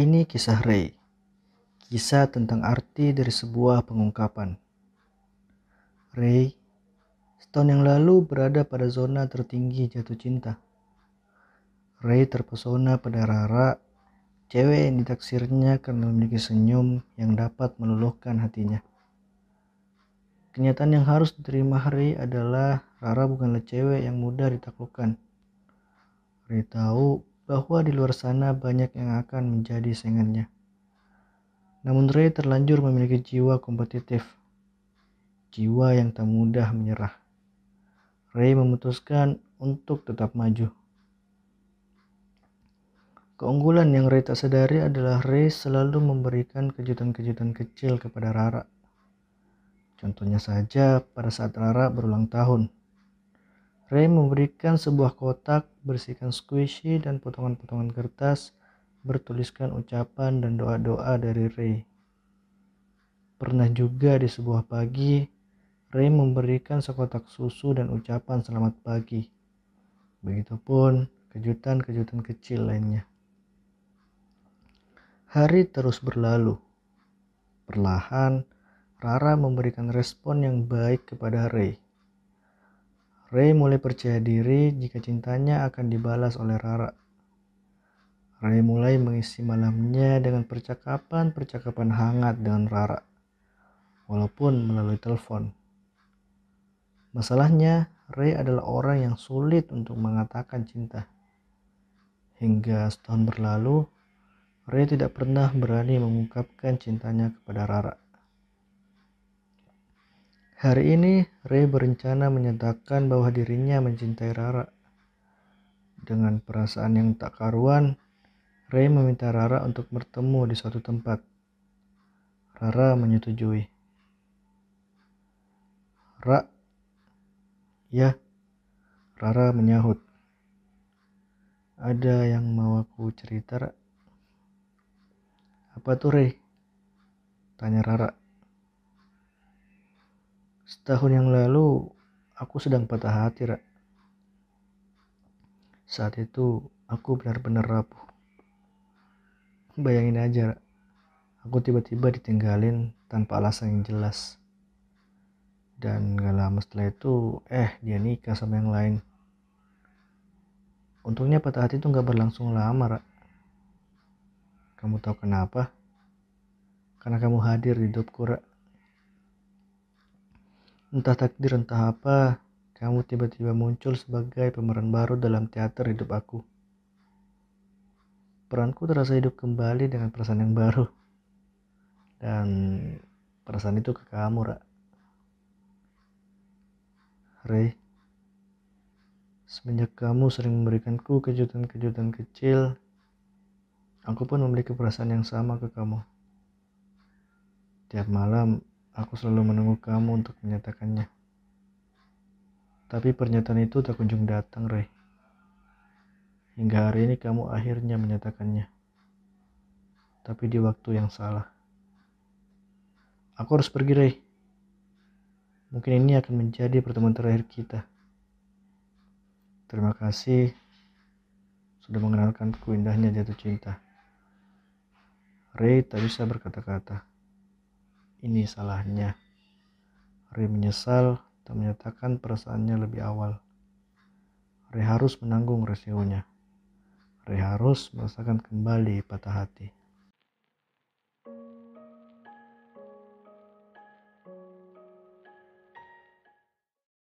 Ini kisah Ray. Kisah tentang arti dari sebuah pengungkapan. Ray, setahun yang lalu berada pada zona tertinggi jatuh cinta. Ray terpesona pada Rara, cewek yang ditaksirnya karena memiliki senyum yang dapat meluluhkan hatinya. Kenyataan yang harus diterima Ray adalah Rara bukanlah cewek yang mudah ditaklukkan. Ray tahu bahwa di luar sana banyak yang akan menjadi saingannya. Namun Ray terlanjur memiliki jiwa kompetitif, jiwa yang tak mudah menyerah. Ray memutuskan untuk tetap maju. Keunggulan yang Ray tak sadari adalah Ray selalu memberikan kejutan-kejutan kecil kepada Rara. Contohnya saja pada saat Rara berulang tahun. Ray memberikan sebuah kotak berisikan squishy dan potongan-potongan kertas bertuliskan ucapan dan doa-doa dari Ray. Pernah juga di sebuah pagi, Ray memberikan sekotak susu dan ucapan selamat pagi. Begitupun kejutan-kejutan kecil lainnya. Hari terus berlalu. Perlahan, Rara memberikan respon yang baik kepada Ray. Ray mulai percaya diri jika cintanya akan dibalas oleh Rara. Ray mulai mengisi malamnya dengan percakapan-percakapan hangat dengan Rara, walaupun melalui telepon. Masalahnya, Ray adalah orang yang sulit untuk mengatakan cinta. Hingga setahun berlalu, Ray tidak pernah berani mengungkapkan cintanya kepada Rara. Hari ini, Ray berencana menyatakan bahwa dirinya mencintai Rara. Dengan perasaan yang tak karuan, Ray meminta Rara untuk bertemu di suatu tempat. Rara menyetujui. Ra, ya, Rara menyahut. Ada yang mau aku cerita, Ra? Apa tuh, Ray? Tanya Rara. Setahun yang lalu, aku sedang patah hati, Ra. Saat itu, aku benar-benar rapuh. Bayangin aja, Ra. Aku tiba-tiba ditinggalin tanpa alasan yang jelas. Dan gak lama setelah itu, eh dia nikah sama yang lain. Untungnya patah hati itu gak berlangsung lama, Ra. Kamu tahu kenapa? Karena kamu hadir di hidupku, Ra. Entah takdir entah apa, kamu tiba-tiba muncul sebagai pemeran baru dalam teater hidup aku. Peranku terasa hidup kembali dengan perasaan yang baru. Dan perasaan itu ke kamu, Ra. Ray, semenjak kamu sering memberikanku kejutan-kejutan kecil, aku pun memiliki perasaan yang sama ke kamu. Tiap malam, Aku selalu menunggu kamu untuk menyatakannya. Tapi pernyataan itu tak kunjung datang, Ray. Hingga hari ini kamu akhirnya menyatakannya. Tapi di waktu yang salah. Aku harus pergi, Ray. Mungkin ini akan menjadi pertemuan terakhir kita. Terima kasih sudah mengenalkanku indahnya jatuh cinta. Ray tak bisa berkata-kata. Ini salahnya. Ray menyesal tak menyatakan perasaannya lebih awal. Ray harus menanggung resikonya. Ray harus merasakan kembali patah hati.